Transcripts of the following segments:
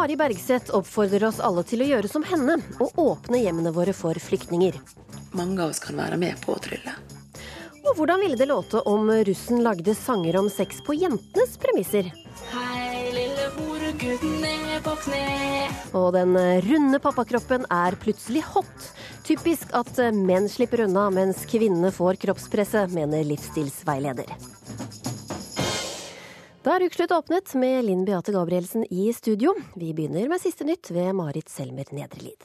Kari Bergseth oppfordrer oss alle til å gjøre som henne, og åpne hjemmene våre for flyktninger. Mange av oss kan være med på å trylle. Og hvordan ville det låte om russen lagde sanger om sex på jentenes premisser? Hei, lille horegutten er på kne. Og den runde pappakroppen er plutselig hot. Typisk at menn slipper unna mens kvinnene får kroppspresset, mener livsstilsveileder. Da er Ukeslutt åpnet med Linn Beate Gabrielsen i studio. Vi begynner med siste nytt ved Marit Selmer Nedrelid.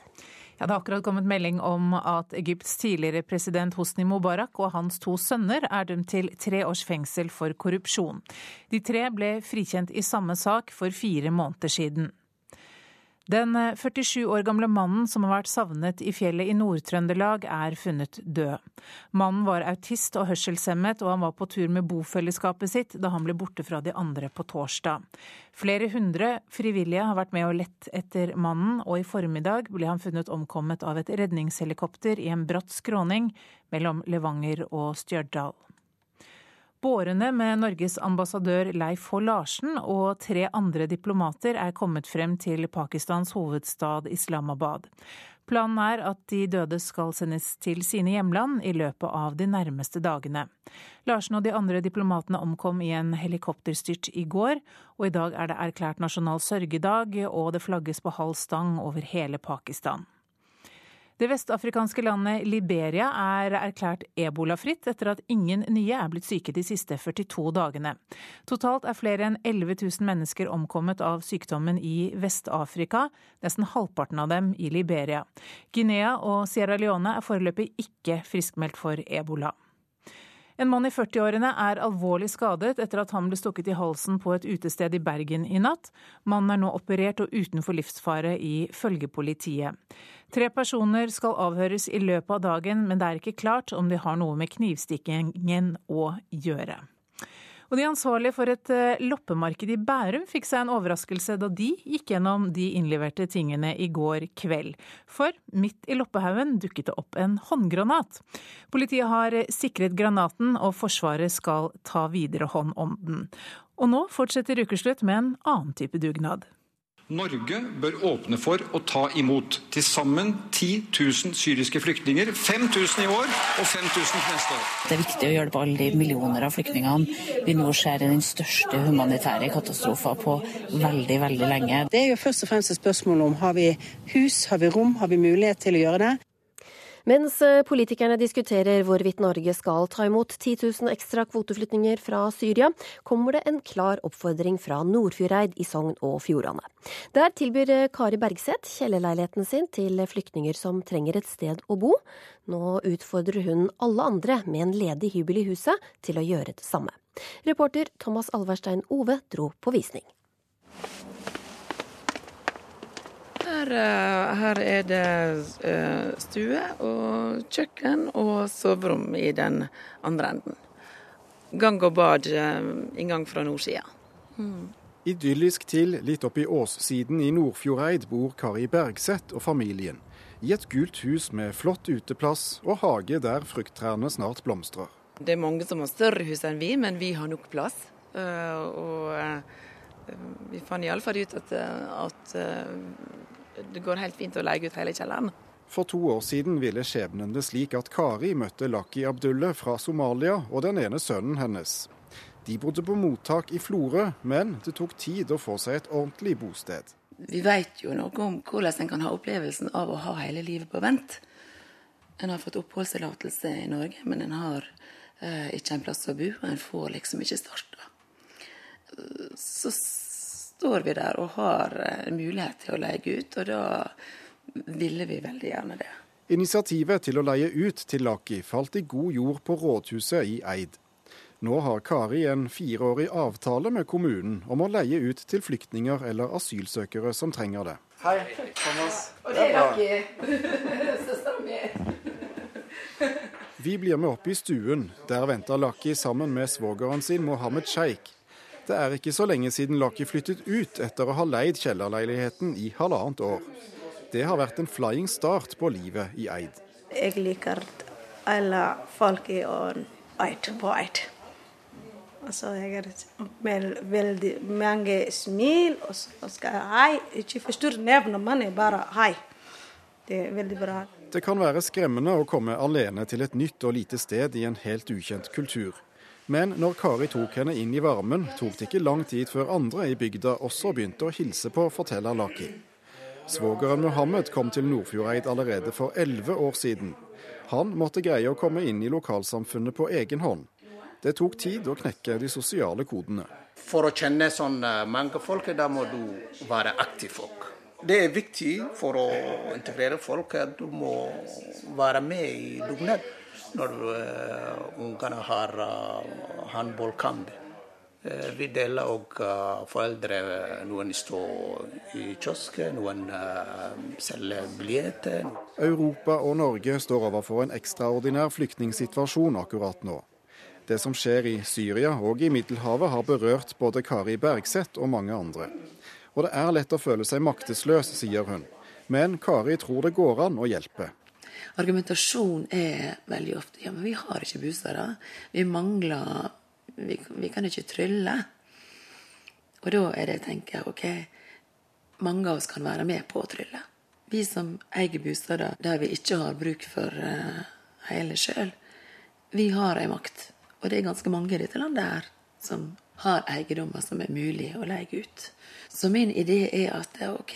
Ja, det har akkurat kommet melding om at Egypts tidligere president Hosni Mubarak og hans to sønner er dømt til tre års fengsel for korrupsjon. De tre ble frikjent i samme sak for fire måneder siden. Den 47 år gamle mannen som har vært savnet i fjellet i Nord-Trøndelag, er funnet død. Mannen var autist og hørselshemmet, og han var på tur med bofellesskapet sitt da han ble borte fra de andre på torsdag. Flere hundre frivillige har vært med og lett etter mannen, og i formiddag ble han funnet omkommet av et redningshelikopter i en bratt skråning mellom Levanger og Stjørdal. Bårene med Norges ambassadør Leif H. Larsen og tre andre diplomater er kommet frem til Pakistans hovedstad Islamabad. Planen er at de døde skal sendes til sine hjemland i løpet av de nærmeste dagene. Larsen og de andre diplomatene omkom i en helikopterstyrt i går, og i dag er det erklært nasjonal sørgedag, og det flagges på halv stang over hele Pakistan. Det vestafrikanske landet Liberia er erklært ebolafritt etter at ingen nye er blitt syke de siste 42 dagene. Totalt er flere enn 11 000 mennesker omkommet av sykdommen i Vest-Afrika, nesten halvparten av dem i Liberia. Guinea og Sierra Leone er foreløpig ikke friskmeldt for ebola. En mann i 40-årene er alvorlig skadet etter at han ble stukket i halsen på et utested i Bergen i natt. Mannen er nå operert og utenfor livsfare, ifølge politiet. Tre personer skal avhøres i løpet av dagen, men det er ikke klart om de har noe med knivstikkingen å gjøre. Og De ansvarlige for et eh, loppemarked i Bærum fikk seg en overraskelse da de gikk gjennom de innleverte tingene i går kveld. For midt i loppehaugen dukket det opp en håndgranat. Politiet har sikret granaten, og Forsvaret skal ta videre hånd om den. Og nå fortsetter Ukeslutt med en annen type dugnad. Norge bør åpne for å ta imot til sammen 10 000 syriske flyktninger. 5000 i år og 5000 neste år. Det er viktig å hjelpe alle de millioner av flyktningene vi nå ser i den største humanitære katastrofen på veldig, veldig lenge. Det er jo først og fremst et spørsmål om har vi hus, har vi rom, har vi mulighet til å gjøre det. Mens eh, politikerne diskuterer hvorvidt Norge skal ta imot 10 000 ekstra kvoteflyktninger fra Syria, kommer det en klar oppfordring fra Nordfjordeid i Sogn og Fjordane. Der tilbyr eh, Kari Bergseth kjellerleiligheten sin til flyktninger som trenger et sted å bo. Nå utfordrer hun alle andre med en ledig hybel i huset til å gjøre det samme. Reporter Thomas Alverstein Ove dro på visning. Her, eh, her er det eh, stue og kjøkken og soverom i den andre enden. Gang og bad, eh, inngang fra nordsida. Hmm. Idyllisk til litt oppi åssiden i Nordfjordeid bor Kari Bergseth og familien. I et gult hus med flott uteplass og hage der frukttrærne snart blomstrer. Det er mange som har større hus enn vi, men vi har nok plass. Og vi fant iallfall ut at, at det går helt fint å leie ut hele kjelleren. For to år siden ville skjebnen det slik at Kari møtte Laki Abdulle fra Somalia og den ene sønnen hennes. De bodde på mottak i Florø, men det tok tid å få seg et ordentlig bosted. Vi vet jo noe om hvordan en kan ha opplevelsen av å ha hele livet på vent. En har fått oppholdstillatelse i Norge, men en har eh, ikke en plass å bo, og en får liksom ikke starta. Så står vi der og har eh, mulighet til å leie ut, og da ville vi veldig gjerne det. Initiativet til å leie ut til Laki falt i god jord på rådhuset i Eid. Nå har Kari en fireårig avtale med kommunen om å leie ut til flyktninger eller asylsøkere som trenger det. Hei, Thomas. Og det er Laki. Søstera mi. Vi blir med opp i stuen. Der venter Laki sammen med svogeren sin Mohammed Sheikh. Det er ikke så lenge siden Laki flyttet ut etter å ha leid kjellerleiligheten i halvannet år. Det har vært en flying start på livet i Eid. Jeg liker alle folk i Eid på Eid. Altså, jeg er med veldig mange smil, og så skal jeg hei. Ikke forstyrre nevnet, men bare hei. Det er veldig bra. Det kan være skremmende å komme alene til et nytt og lite sted i en helt ukjent kultur. Men når Kari tok henne inn i varmen, tok det ikke lang tid før andre i bygda også begynte å hilse på, forteller Laki. Svogeren Mohammed kom til Nordfjordeid allerede for elleve år siden. Han måtte greie å komme inn i lokalsamfunnet på egen hånd. Det tok tid å knekke de sosiale kodene. For å kjenne sånn mange folk, da må du være aktiv folk. Det er viktig for å integrere folk at du må være med i dugnad når uh, ungene har håndballkamp. Uh, vi deler og foreldre. Noen står i kiosken, noen selger billetter. Europa og Norge står overfor en ekstraordinær flyktningsituasjon akkurat nå. Det som skjer i Syria og i Middelhavet har berørt både Kari Bergseth og mange andre. Og det er lett å føle seg maktesløs, sier hun. Men Kari tror det går an å hjelpe. Argumentasjon er veldig ofte ja, men vi har ikke busere. Vi mangler vi, vi, kan ikke trylle. Og da er det jeg tenker OK, mange av oss kan være med på å trylle. Vi som eier bostader der vi ikke har bruk for uh, hele sjøl, vi har ei makt. Og det er ganske mange i dette landet her som har eiendommer som er mulig å leie ut. Så min idé er at OK,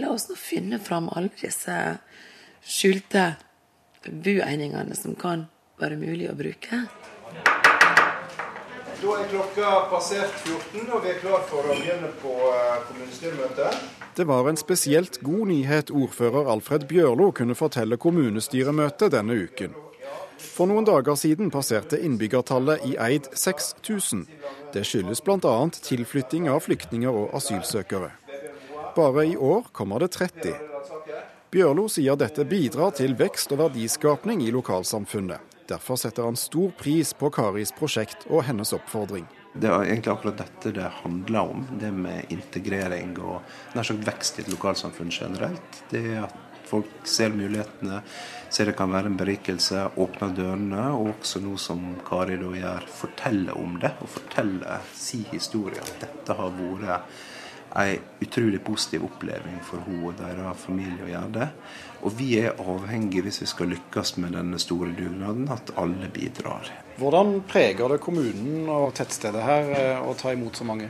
la oss nå finne fram alle disse skjulte bueiningene som kan være mulig å bruke. Da er klokka passert 14, og vi er klar for å begynne på kommunestyremøtet. Det var en spesielt god nyhet ordfører Alfred Bjørlo kunne fortelle kommunestyremøtet denne uken. For noen dager siden passerte innbyggertallet i Eid 6000. Det skyldes bl.a. tilflytting av flyktninger og asylsøkere. Bare i år kommer det 30. Bjørlo sier dette bidrar til vekst og verdiskapning i lokalsamfunnet. Derfor setter han stor pris på Karis prosjekt og hennes oppfordring. Det er egentlig akkurat dette det handler om, det med integrering og vekst i et lokalsamfunn generelt. Det at folk ser mulighetene, ser det kan være en berikelse, åpner dørene, og også noe som Kari da gjør, forteller om det. Og forteller si historie. At dette har vært en utrolig positiv oppleving for henne og deres familie å gjøre det. Og vi er avhengige, hvis vi skal lykkes med denne store dugnaden, at alle bidrar. Hvordan preger det kommunen og tettstedet her å ta imot så mange?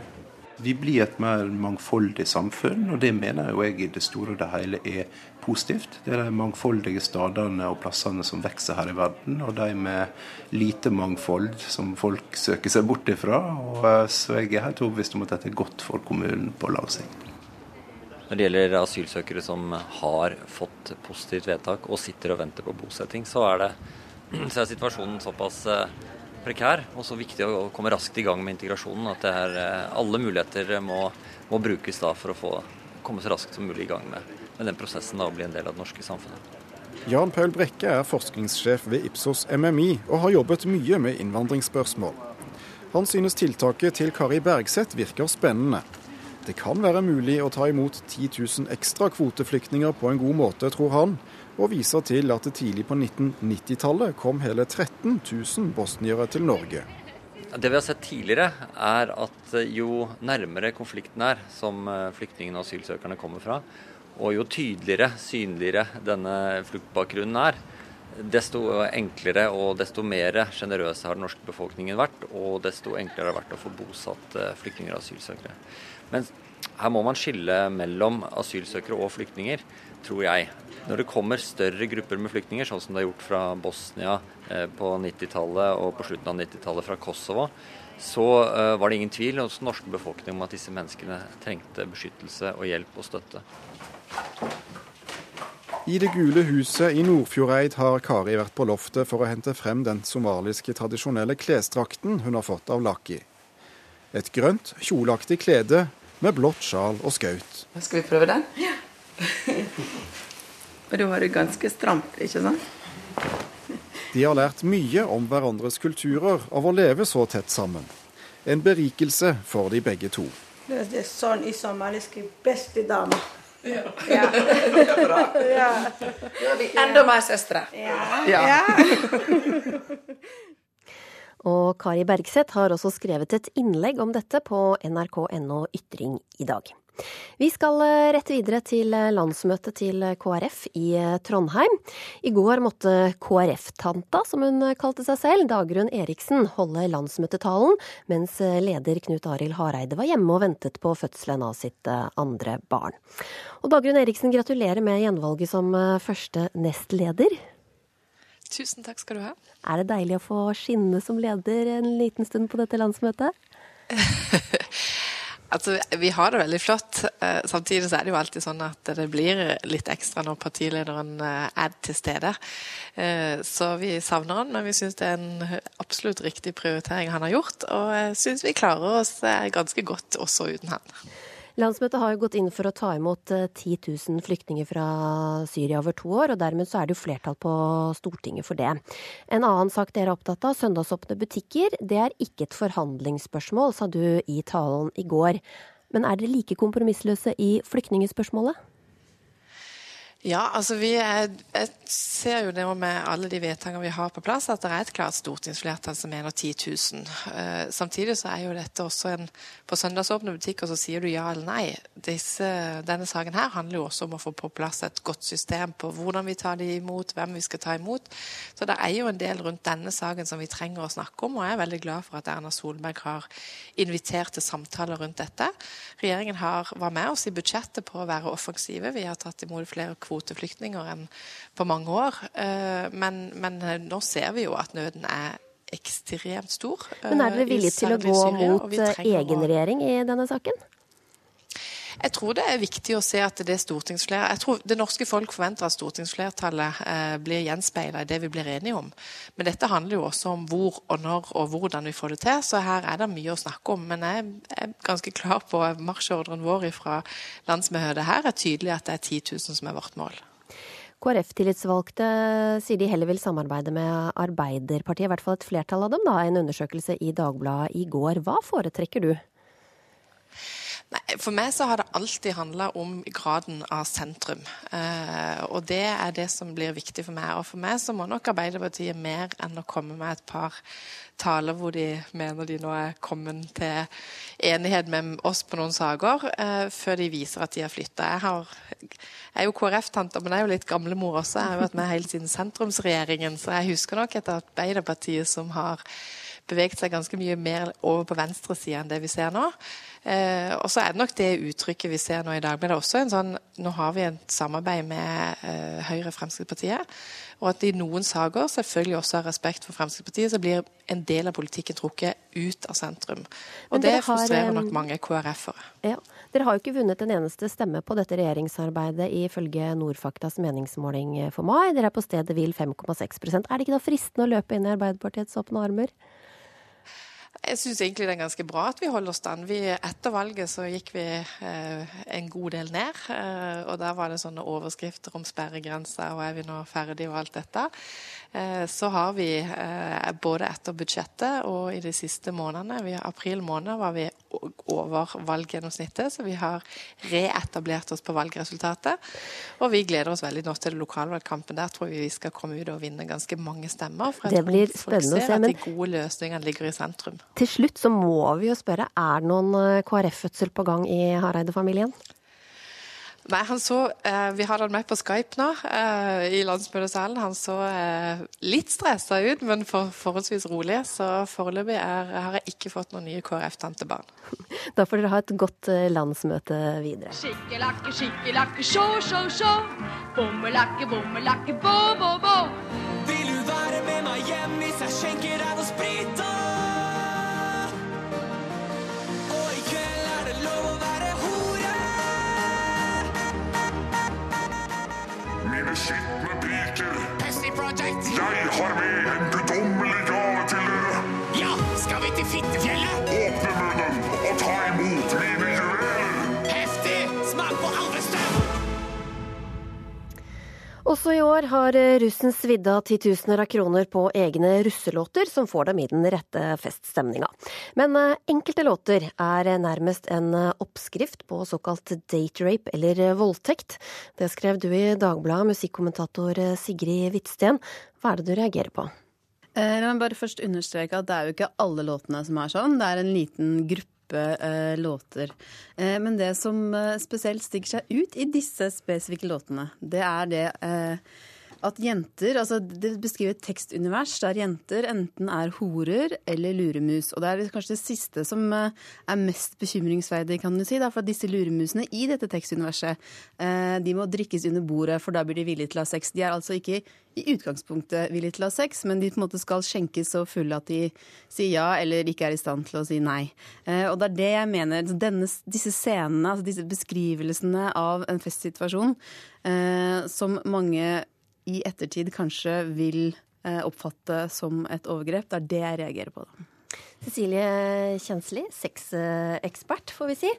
Vi blir et mer mangfoldig samfunn, og det mener jeg i det store og det hele er positivt. Det er de mangfoldige stedene og plassene som vokser her i verden, og de med lite mangfold som folk søker seg bort ifra. Og så jeg er helt overbevist om at dette er godt for kommunen på lang sikt. Når det gjelder asylsøkere som har fått positivt vedtak og sitter og venter på bosetting, så er, det, så er situasjonen såpass prekær og så viktig å komme raskt i gang med integrasjonen at er, alle muligheter må, må brukes for å få komme så raskt som mulig i gang med, med den prosessen da, å bli en del av det norske samfunnet. Jan Paul Brekke er forskningssjef ved Ipsos MMI og har jobbet mye med innvandringsspørsmål. Han synes tiltaket til Kari Bergseth virker spennende. Det kan være mulig å ta imot 10 000 ekstra kvoteflyktninger på en god måte, tror han, og viser til at det tidlig på 1990-tallet kom hele 13 000 bosniere til Norge. Det vi har sett tidligere, er at jo nærmere konflikten er, som flyktningene og asylsøkerne kommer fra, og jo tydeligere, synligere denne fluktbakgrunnen er, desto enklere og desto mer sjenerøse har den norske befolkningen vært, og desto enklere har det vært å få bosatt flyktninger og asylsøkere. Men her må man skille mellom asylsøkere og flyktninger, tror jeg. Når det kommer større grupper med flyktninger, sånn som det er gjort fra Bosnia på 90-tallet og på slutten av 90-tallet fra Kosovo, så var det ingen tvil hos den norske befolkningen om at disse menneskene trengte beskyttelse og hjelp og støtte. I det gule huset i Nordfjordeid har Kari vært på loftet for å hente frem den somaliske tradisjonelle klesdrakten hun har fått av Laki. Et grønt, kjoleaktig klede med blått sjal og skaut. Skal vi prøve den? Ja. og da var det ganske stramt, ikke sant? De har lært mye om hverandres kulturer av å leve så tett sammen. En berikelse for de begge to. Det er sånn i somaliske beste dame. Ja. ja. det er bra. Ja. Da er vi enda mer søstre. Ja. ja. Og Kari Bergseth har også skrevet et innlegg om dette på nrk.no ytring i dag. Vi skal eh, rett videre til eh, landsmøtet til KrF i eh, Trondheim. I går måtte KrF-tanta, som hun kalte seg selv, Dagrun Eriksen, holde landsmøtetalen, mens leder Knut Arild Hareide var hjemme og ventet på fødselen av sitt andre barn. Og Dagrun Eriksen, gratulerer med gjenvalget som første nestleder. Tusen takk skal du ha. Er det deilig å få skinne som leder en liten stund på dette landsmøtet? Altså, Vi har det veldig flott. Eh, samtidig så er det jo alltid sånn at det blir litt ekstra når partilederen eh, er til stede. Eh, så vi savner han, men vi syns det er en absolutt riktig prioritering han har gjort. Og jeg syns vi klarer oss ganske godt også uten han. Landsmøtet har jo gått inn for å ta imot 10 eh, 000 flyktninger fra Syria over to år, og dermed så er det jo flertall på Stortinget for det. En annen sak dere er opptatt av, søndagsåpne butikker, det er ikke et forhandlingsspørsmål, sa du i talen i går. Men er dere like kompromissløse i flyktningspørsmålet? Ja, altså vi er, jeg ser jo det med alle de vedtakene vi har på plass, at det er et klart stortingsflertall som mener 10 000. Eh, samtidig så er jo dette også en På søndagsåpne butikker så sier du ja eller nei. Disse, denne saken her handler jo også om å få på plass et godt system på hvordan vi tar de imot, hvem vi skal ta imot. Så det er jo en del rundt denne saken som vi trenger å snakke om, og jeg er veldig glad for at Erna Solberg har invitert til samtaler rundt dette. Regjeringen har, var med oss i budsjettet på å være offensive. Vi har tatt imot flere kvoter kvoteflyktninger enn på mange år. Eh, men, men eh, nå ser vi jo at nøden er ekstremt stor. Men er dere villige til å gå mot egen regjering i denne saken? Jeg tror det er viktig å se at det stortingsflertallet Jeg tror det norske folk forventer at stortingsflertallet eh, blir gjenspeila i det vi blir enige om. Men dette handler jo også om hvor og når og hvordan vi får det til, så her er det mye å snakke om. Men jeg er ganske klar på marsjordren vår fra landsmøtet her er tydelig at det er 10 000 som er vårt mål. KrF-tillitsvalgte sier de heller vil samarbeide med Arbeiderpartiet, i hvert fall et flertall av dem, da, en undersøkelse i Dagbladet i går. Hva foretrekker du? Nei, For meg så har det alltid handla om graden av sentrum. Eh, og det er det som blir viktig for meg. Og for meg så må nok Arbeiderpartiet mer enn å komme med et par taler hvor de mener de nå er kommet til enighet med oss på noen saker, eh, før de viser at de har flytta. Jeg, jeg, er jo KrF-tante, men jeg er jo litt gamlemor også. Jeg har vært med helt siden sentrumsregjeringen, så jeg husker nok et Arbeiderpartiet som har beveget seg ganske mye mer over på venstresida enn det vi ser nå. Eh, og så er det nok det uttrykket vi ser nå i dag. Men det er også en sånn Nå har vi et samarbeid med eh, Høyre og Fremskrittspartiet. Og at i noen saker, selvfølgelig også av respekt for Fremskrittspartiet, så blir en del av politikken trukket ut av sentrum. Og det frustrerer nok mange KrF-ere. Ja. Dere har jo ikke vunnet en eneste stemme på dette regjeringsarbeidet ifølge Nordfaktas meningsmåling for mai. Dere er på stedet hvil 5,6% Er det ikke da fristende å løpe inn i Arbeiderpartiets åpne armer? Jeg syns egentlig det er ganske bra at vi holder stand. Vi, etter valget så gikk vi eh, en god del ned. Eh, og der var det sånne overskrifter om sperregrenser og er vi nå ferdig og alt dette. Eh, så har vi eh, både etter budsjettet og i de siste månedene I april måned var vi over valggjennomsnittet, så vi har reetablert oss på valgresultatet. Og vi gleder oss veldig nå til lokalvalgkampen. Der tror vi vi skal komme ut og vinne ganske mange stemmer. For det blir tror folk ser at de gode løsningene ligger i sentrum. Til slutt så må vi jo spørre, er det noen eh, KrF-fødsel på gang i Hareide-familien? Nei, han så eh, Vi har han med på Skype nå eh, i landsmøtesalen. Han så eh, litt stressa ut, men for, forholdsvis rolig. Så foreløpig har jeg ikke fått noen nye KrF-tantebarn. Da får dere ha et godt eh, landsmøte videre. Skikkelakke, skikkelakke, sjå, sjå, sjå. Bommelakke, bommelakke, bå, bå, bå. Vil du være med meg hjem hvis jeg skjenker deg noe sprit? Skitne piker. Jeg har med en guddommelig gave til dere. Ja, skal vi til Fittefjellet? Også i år har russen svidd av titusener av kroner på egne russelåter som får dem i den rette feststemninga. Men eh, enkelte låter er nærmest en oppskrift på såkalt date-rape eller voldtekt. Det skrev du i Dagbladet, musikkommentator Sigrid Hvitsten. Hva er det du reagerer på? Eh, La meg bare først understreke at det er jo ikke alle låtene som er sånn. Det er en liten gruppe eh, låter. Eh, men det som eh, spesielt stikker seg ut i disse spesifikke låtene, det er det eh, at jenter altså Det beskriver et tekstunivers der jenter enten er horer eller luremus. Og det er kanskje det siste som eh, er mest bekymringsverdig, kan du si. Da, for at disse luremusene i dette tekstuniverset, eh, de må drikkes under bordet, for da blir de villige til å ha sex. De er altså ikke i utgangspunktet villige til å ha sex, men de på en måte skal skjenkes så fulle at de sier ja eller ikke er i stand til å si nei. Eh, Og det er det jeg mener. Denne, disse scenene, altså disse beskrivelsene av en festsituasjon, som mange i ettertid kanskje vil eh, oppfatte som et overgrep, det er det jeg reagerer på. Da. Cecilie Kjensli, sexekspert, får vi si.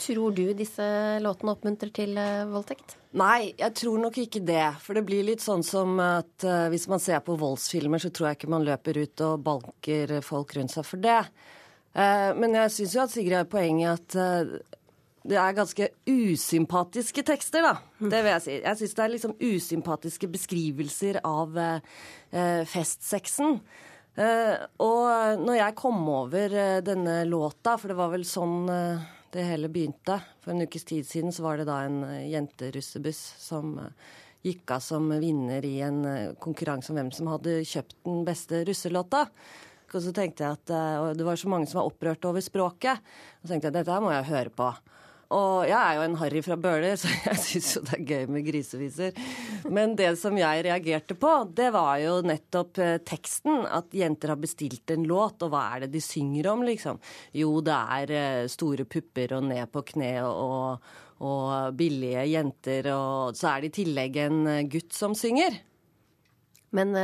Tror du disse låtene oppmuntrer til eh, voldtekt? Nei, jeg tror nok ikke det. For det blir litt sånn som at eh, hvis man ser på voldsfilmer, så tror jeg ikke man løper ut og banker folk rundt seg for det. Eh, men jeg syns jo at Sigrid har poeng i at det er ganske usympatiske tekster, da. Det vil jeg si. Jeg syns det er liksom usympatiske beskrivelser av eh, festsexen. Eh, og når jeg kom over eh, denne låta, for det var vel sånn eh, det hele begynte For en ukes tid siden så var det da en eh, jenterussebuss som eh, gikk av som vinner i en konkurranse om hvem som hadde kjøpt den beste russelåta. Og så tenkte jeg at Det var så mange som var opprørt over språket. Og så tenkte jeg dette her må jeg høre på. Og jeg er jo en harry fra Bøler, så jeg syns jo det er gøy med griseviser. Men det som jeg reagerte på, det var jo nettopp eh, teksten. At jenter har bestilt en låt, og hva er det de synger om, liksom? Jo, det er eh, store pupper og ned på kne og, og billige jenter, og så er det i tillegg en eh, gutt som synger. Men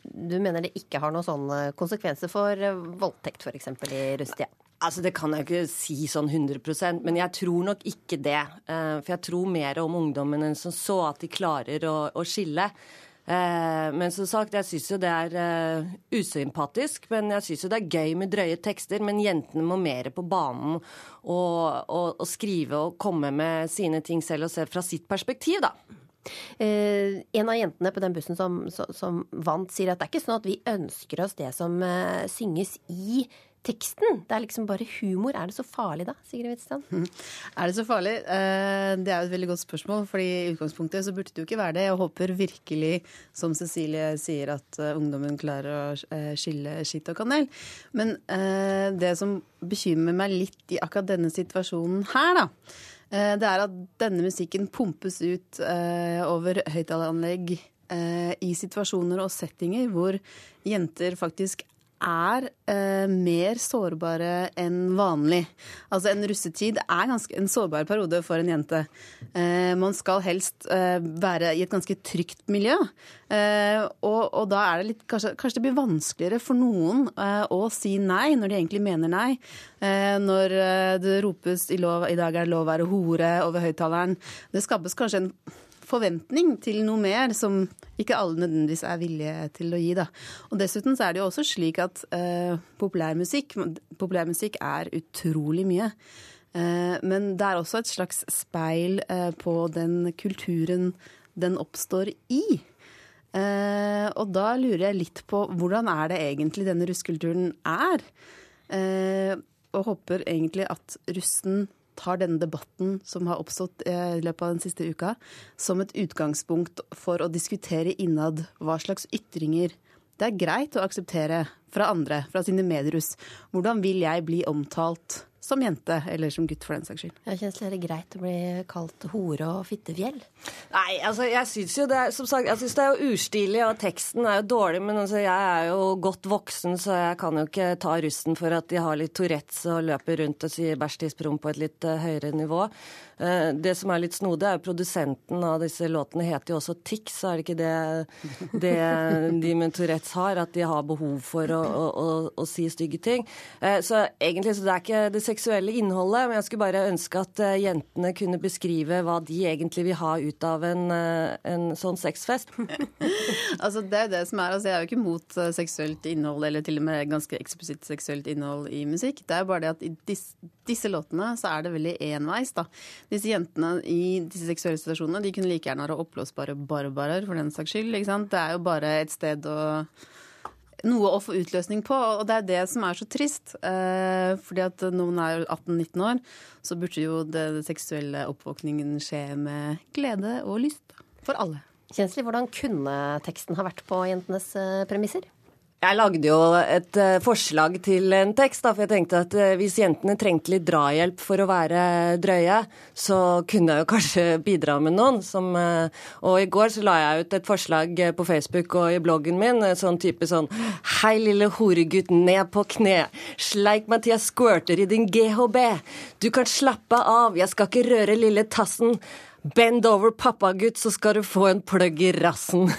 du mener det ikke har noen sånne konsekvenser for voldtekt f.eks. i russetida? Altså, Det kan jeg ikke si sånn 100% men jeg tror nok ikke det. Eh, For jeg tror mer om ungdommen enn som så, at de klarer å, å skille. Eh, Men som sagt, jeg syns jo det er eh, usympatisk. Men jeg syns jo det er gøy med drøye tekster. Men jentene må mer på banen og, og, og skrive og komme med sine ting selv og se fra sitt perspektiv, da. Uh, en av jentene på den bussen som, som, som vant, sier at det er ikke sånn at vi ønsker oss det som uh, synges i teksten. Det er liksom bare humor. Er det så farlig da, Sigrid Wittstrand? Er det så farlig? Eh, Det er jo et veldig godt spørsmål, fordi i utgangspunktet så burde det jo ikke være det. Jeg håper virkelig, som Cecilie sier, at eh, ungdommen klarer å eh, skille skitt og kanel. Men det som bekymrer meg litt i akkurat denne situasjonen her, da, det er at denne musikken pumpes ut over høyttaleranlegg i situasjoner og settinger hvor jenter faktisk er eh, mer sårbare enn vanlig. Altså En russetid er ganske, en sårbar periode for en jente. Eh, man skal helst eh, være i et ganske trygt miljø. Eh, og, og da er det litt kanskje, kanskje det blir vanskeligere for noen eh, å si nei når de egentlig mener nei. Eh, når det ropes i, lov, 'i dag er det lov å være hore' over høyttaleren. Det skapes kanskje en forventning til noe mer som ikke alle nødvendigvis er villige til å gi. Da. Og Dessuten så er det jo også slik at uh, populærmusikk, populær er utrolig mye. Eh, men det er også et slags speil eh, på den kulturen den oppstår i. Og da lurer jeg litt på hvordan er det egentlig denne russkulturen er? Og håper egentlig at russen tar denne debatten som har oppstått eh, i løpet av den siste uka, som et utgangspunkt for å diskutere innad hva slags ytringer det er greit å akseptere fra andre, fra sine medruss. Hvordan vil jeg bli omtalt som jente, eller som gutt for den saks skyld? Jeg kjennes det greit å bli kalt hore og fittefjell? Nei, altså jeg syns jo det er Som sagt, jeg synes det er jo ustilig, og teksten er jo dårlig, men altså, jeg er jo godt voksen, så jeg kan jo ikke ta russen for at de har litt Tourettes og løper rundt og sier bæsj tiss på et litt uh, høyere nivå. Uh, det som er litt snodig, er jo produsenten av disse låtene heter jo også Tix, er det ikke det, det de med Tourettes har? At de har behov for å, å, å, å si stygge ting. Uh, så egentlig så det er ikke det seksuelle innholdet, men jeg skulle bare ønske at jentene kunne beskrive hva de egentlig vil ha ut av en, en sånn sexfest. altså Det er jo det som er, altså Jeg er jo ikke mot eh, seksuelt innhold, eller til og med ganske eksplisitt seksuelt innhold i musikk. Det er bare det at i disse, disse låtene så er det veldig enveis. da. Disse jentene i disse seksuelle situasjonene de kunne like gjerne være oppblåsbare barbarer, for den saks skyld. ikke sant? Det er jo bare et sted å noe å få utløsning på, og det er det som er så trist. Eh, fordi at noen er 18-19 år, så burde jo det seksuelle oppvåkningen skje med glede og lyst for alle. Kjensli, hvordan kunne teksten ha vært på jentenes eh, premisser? Jeg lagde jo et uh, forslag til en tekst, da, for jeg tenkte at uh, hvis jentene trengte litt drahjelp for å være drøye, så kunne jeg jo kanskje bidra med noen. Som, uh, og i går så la jeg ut et forslag på Facebook og i bloggen min, sånn type sånn Hei, lille horegutt, ned på kne. Sleik meg til jeg squirter i din GHB. Du kan slappe av, jeg skal ikke røre lille tassen. Bend over, pappagutt, så skal du få en plugg i rassen.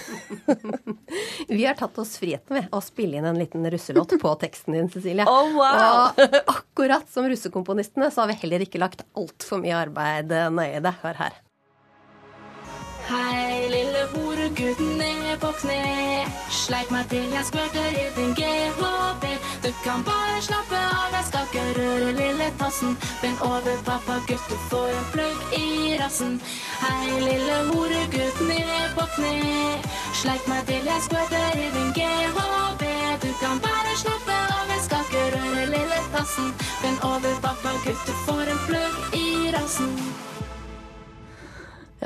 Vi har tatt oss friheten med å spille inn en liten russelåt på teksten din, Cecilie. Oh, wow. Og akkurat som russekomponistene så har vi heller ikke lagt altfor mye arbeid nøye i det. Hør her. Hei, lille horegutten ned på kne. Sleik meg til jeg spurter i din GHB. Du kan bare slappe av, jeg skal ikke røre lille tassen. Bend over, pappa gutt, du får en plugg i rassen. Hei, lille horegutt ned på kne. Sleik meg til jeg spurter i din GHB. Du kan bare slappe av, jeg skal ikke røre lille tassen. Bend over, pappa gutt, du får en plugg i rassen.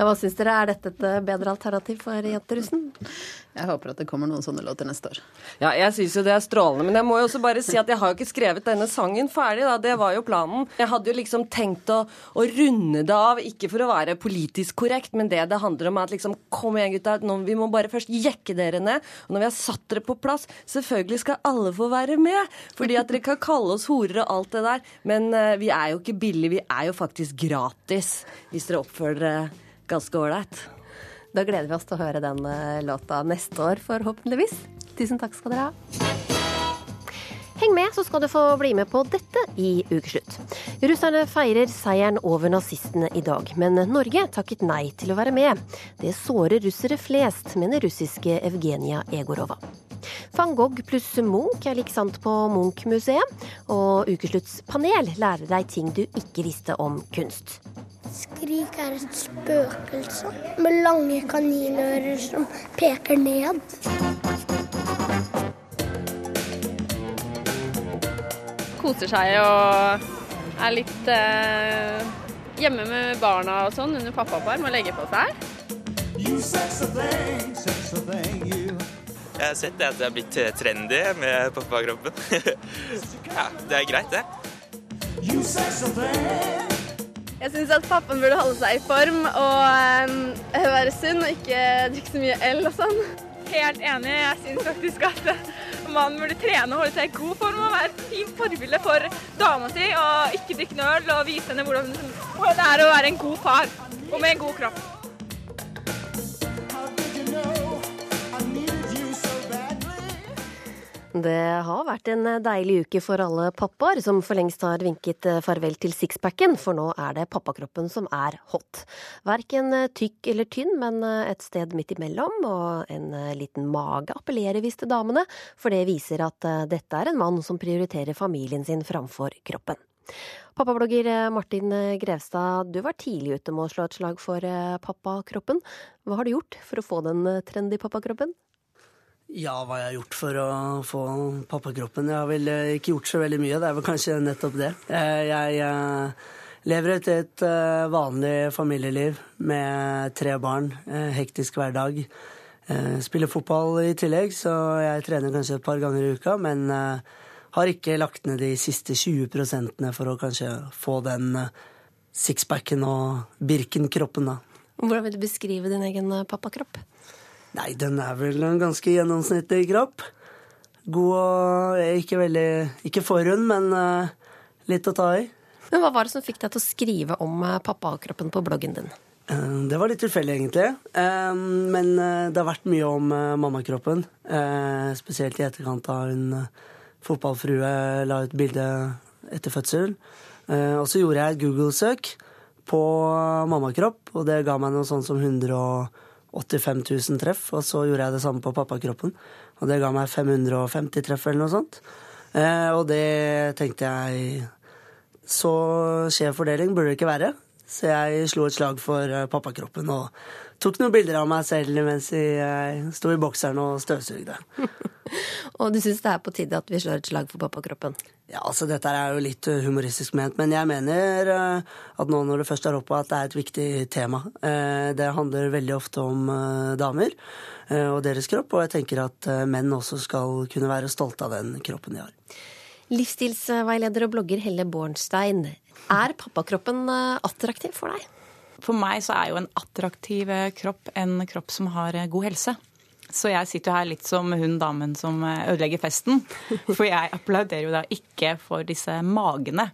Ja, hva syns dere? Er dette et eh, bedre alternativ for jenterussen? Jeg håper at det kommer noen sånne låter neste år. Ja, jeg syns jo det er strålende, men jeg må jo også bare si at jeg har jo ikke skrevet denne sangen ferdig, da. Det var jo planen. Jeg hadde jo liksom tenkt å, å runde det av, ikke for å være politisk korrekt, men det det handler om er at liksom Kom igjen, gutta. Nå, vi må bare først jekke dere ned. Og når vi har satt dere på plass, selvfølgelig skal alle få være med. Fordi at dere kan kalle oss horer og alt det der, men uh, vi er jo ikke billige, vi er jo faktisk gratis. Hvis dere oppfører dere ganske ålreit. Da gleder vi oss til å høre den eh, låta neste år, forhåpentligvis. Tusen takk skal dere ha. Heng med, så skal du få bli med på dette i ukeslutt. Russerne feirer seieren over nazistene i dag, men Norge takket nei til å være med. Det sårer russere flest, mener russiske Evgenia Egorova. Van Gogh pluss Munch er lik sant på Munch-museet, og Ukeslutts panel lærer deg ting du ikke visste om kunst. Skrik er et spøkelse med lange kaninører som peker ned. Koser seg og er litt eh, hjemme med barna og sånn under pappaperm og legger på seg. Jeg har sett det at det er blitt trendy med pappakroppen. ja, det er greit, det. Jeg syns at pappaen burde holde seg i form og um, være sunn og ikke drikke så mye øl og sånn. Helt enig. Jeg syns faktisk at mannen burde trene og holde seg i god form og være et fint forbilde for dama si. Og ikke drikke øl og vise henne hvordan det er å være en god far og med en god kropp. Det har vært en deilig uke for alle pappaer, som for lengst har vinket farvel til sixpacken, for nå er det pappakroppen som er hot. Verken tykk eller tynn, men et sted midt imellom, og en liten mage appellerer visst til damene, for det viser at dette er en mann som prioriterer familien sin framfor kroppen. Pappablogger Martin Grevstad, du var tidlig ute med å slå et slag for pappakroppen. Hva har du gjort for å få den trendy pappakroppen? Ja, hva jeg har gjort for å få pappakroppen? Jeg har vel eh, ikke gjort så veldig mye. Det er vel kanskje nettopp det. Eh, jeg eh, lever et, et vanlig familieliv med tre barn. Hektisk hverdag. Spiller fotball i tillegg, så jeg trener kanskje et par ganger i uka. Men har ikke lagt ned de siste 20% for å kanskje få den sixpacken og Birken-kroppen, da. Hvordan vil du beskrive din egen pappakropp? Nei, den er vel en ganske gjennomsnittlig kropp. God og ikke veldig Ikke for rund, men uh, litt å ta i. Men Hva var det som fikk deg til å skrive om pappakroppen på bloggen din? Uh, det var litt tilfeldig, egentlig. Men det har vært mye om mammakroppen. spesielt i etterkant av hun fotballfrue la ut bilde etter fødsel. og så gjorde jeg et Google-søk på mammakropp, og det ga meg noe sånt som 100 og 85 000 treff, og så gjorde jeg det samme på pappakroppen. Og det ga meg 550 treff eller noe sånt. Eh, og det tenkte jeg Så skjev fordeling burde det ikke være. Så jeg slo et slag for eh, pappakroppen og tok noen bilder av meg selv mens jeg sto i bokseren og støvsugde. Og du syns det er på tide at vi slår et slag for pappakroppen? Ja, altså Dette er jo litt eh, humoristisk ment, men jeg mener eh, at nå når det først er oppe, at det er et viktig tema. Eh, Det handler veldig ofte om eh, damer eh, og deres kropp, og jeg tenker at eh, menn også skal kunne være stolte av den kroppen de har. Livsstilsveileder og blogger Helle Bornstein. Er pappakroppen eh, attraktiv for deg? For meg så er jo en attraktiv eh, kropp en kropp som har eh, god helse. Så jeg sitter jo her litt som hun damen som eh, ødelegger festen. For jeg applauderer jo da ikke for disse magene.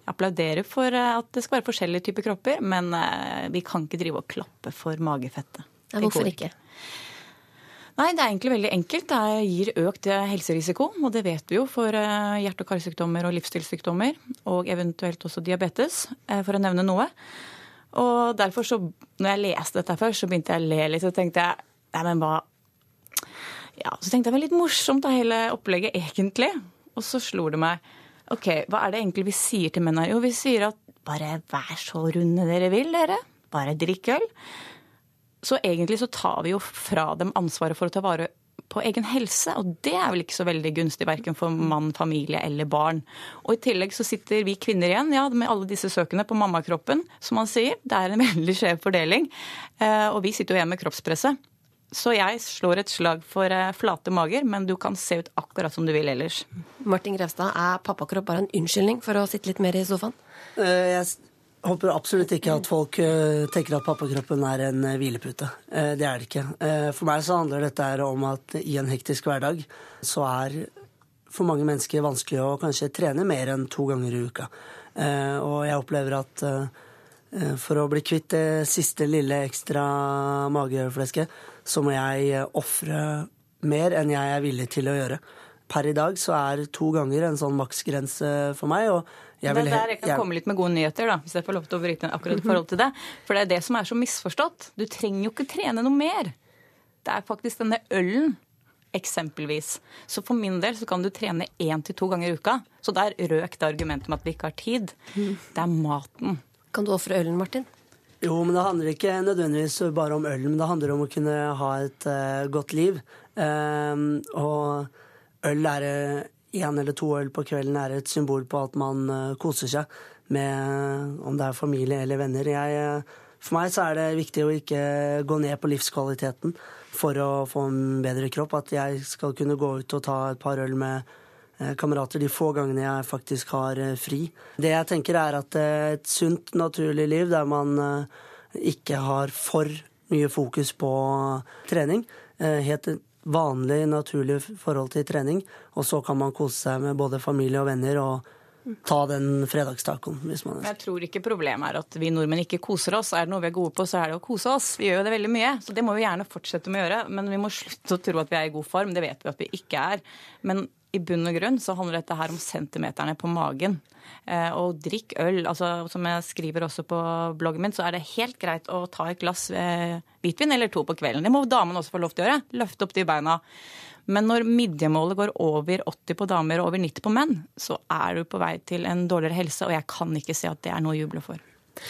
Jeg applauderer for at det skal være forskjellige typer kropper, men vi kan ikke drive og klappe for magefettet. Det hvorfor ikke? Nei, det er egentlig veldig enkelt. Det gir økt helserisiko, og det vet vi jo for hjerte- og karsykdommer og livsstilssykdommer, og eventuelt også diabetes, for å nevne noe. Og derfor så, når jeg leste dette før, så begynte jeg å le litt, Så tenkte jeg, nei, men hva Ja, så tenkte jeg det var litt morsomt da, hele opplegget, egentlig. Og så slo det meg, OK, hva er det egentlig vi sier til mennene? Jo, vi sier at bare vær så runde dere vil, dere. Bare drikk øl. Så egentlig så tar vi jo fra dem ansvaret for å ta vare på egen helse, og det er vel ikke så veldig gunstig verken for mann, familie eller barn. Og i tillegg så sitter vi kvinner igjen ja, med alle disse søkene på mammakroppen, som man sier. Det er en veldig skjev fordeling. Eh, Og vi sitter jo igjen med kroppspresset. Så jeg slår et slag for eh, flate mager, men du kan se ut akkurat som du vil ellers. Martin Grevstad, er pappakropp bare en unnskyldning for å sitte litt mer i sofaen? Uh, Jeg håper absolutt ikke at folk eh, tenker at pappakroppen er en eh, hvilepute. Eh, Det er det ikke. For meg så handler dette om at i en hektisk hverdag så er for mange mennesker vanskelig å kanskje trene mer enn to ganger i uka. Og jeg opplever at for å bli kvitt det siste lille ekstra mageflesket, så må jeg ofre mer enn jeg er villig til å gjøre. Per i dag så er to ganger en sånn maksgrense for meg. og jeg det er der jeg kan jeg- komme litt med gode nyheter, da, hvis jeg får lov til å bryte akkurat i forhold til det. For det er det som er så misforstått. Du trenger jo ikke trene noe mer. Det er faktisk denne ølen, eksempelvis. Så for min del så kan du trene én til to ganger i uka. Så der røk det argumentet om at vi ikke har tid. Det er maten. Kan du ofre ølen, Martin? Jo, men det handler ikke nødvendigvis bare om øl, men det handler om å kunne ha et uh, godt liv. Ehm, og øl er én eller to øl på kvelden er et symbol på at man eh, koser seg med om det er familie eller venner. Jeg, eh, for meg så er det viktig å ikke gå ned på livskvaliteten for å få en bedre kropp. At jeg skal kunne gå ut og ta et par øl med eh, kamerater de få gangene jeg faktisk har eh, fri. Det jeg tenker er at eh, et sunt, naturlig liv der man eh, ikke har for mye fokus på trening, eh, helt vanlig, naturlig forhold til trening, og så kan man kose seg med både familie og venner og ta den fredagstacoen hvis man ønsker. jeg tror ikke problemet er at vi nordmenn ikke koser oss. Er det noe vi er gode på, så er det å kose oss. Vi gjør jo det veldig mye, så det må vi gjerne fortsette med å gjøre. Men vi må slutte å tro at vi er i god form. Det vet vi at vi ikke er. Men i bunn og grunn så handler dette her om centimeterne på magen. Eh, og drikk øl. altså Som jeg skriver også på bloggen min, så er det helt greit å ta et glass eh, hvitvin eller to på kvelden. Det må damene også få lov til å gjøre. Løfte opp de beina. Men når midjemålet går over 80 på damer og over 90 på menn, så er du på vei til en dårligere helse, og jeg kan ikke se at det er noe å juble for.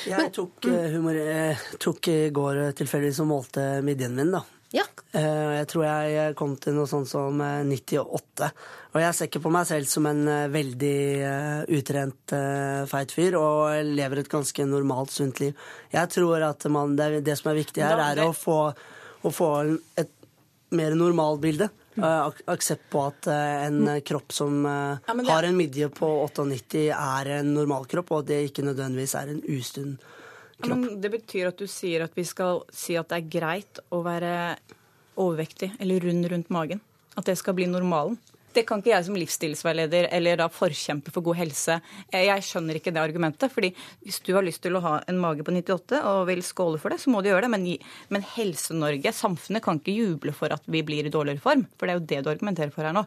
Jeg tok, eh, humor, jeg tok i går eh, tilfeldigvis og målte midjen min, da. Ja. Eh, Jeg tror jeg kom til noe sånt som eh, 98. Og jeg ser ikke på meg selv som en eh, veldig eh, utrent eh, feit fyr, og lever et ganske normalt, sunt liv. Jeg tror at man, det, det som er viktig her, er å få, å få et mer normalbilde. Mm. Uh, ak aksept på at eh, en eh, kropp som eh, Ja, har en midje på 98, er en normal kropp, og det ikke nødvendigvis er en ustund Ja, Men det betyr at du sier at vi skal si at det er greit å være overvektig eller rund rundt magen. At det skal bli normalen. Det kan ikke jeg som livsstilsveileder eller da forkjemper for god helse. Eh, Jeg skjønner ikke det argumentet. fordi hvis du har lyst til å ha en mage på 98 og vil skåle for det, så må du gjøre det. Men, men Helse-Norge, samfunnet, kan ikke juble for at vi blir i dårligere form. For det er jo det du argumenterer for her nå.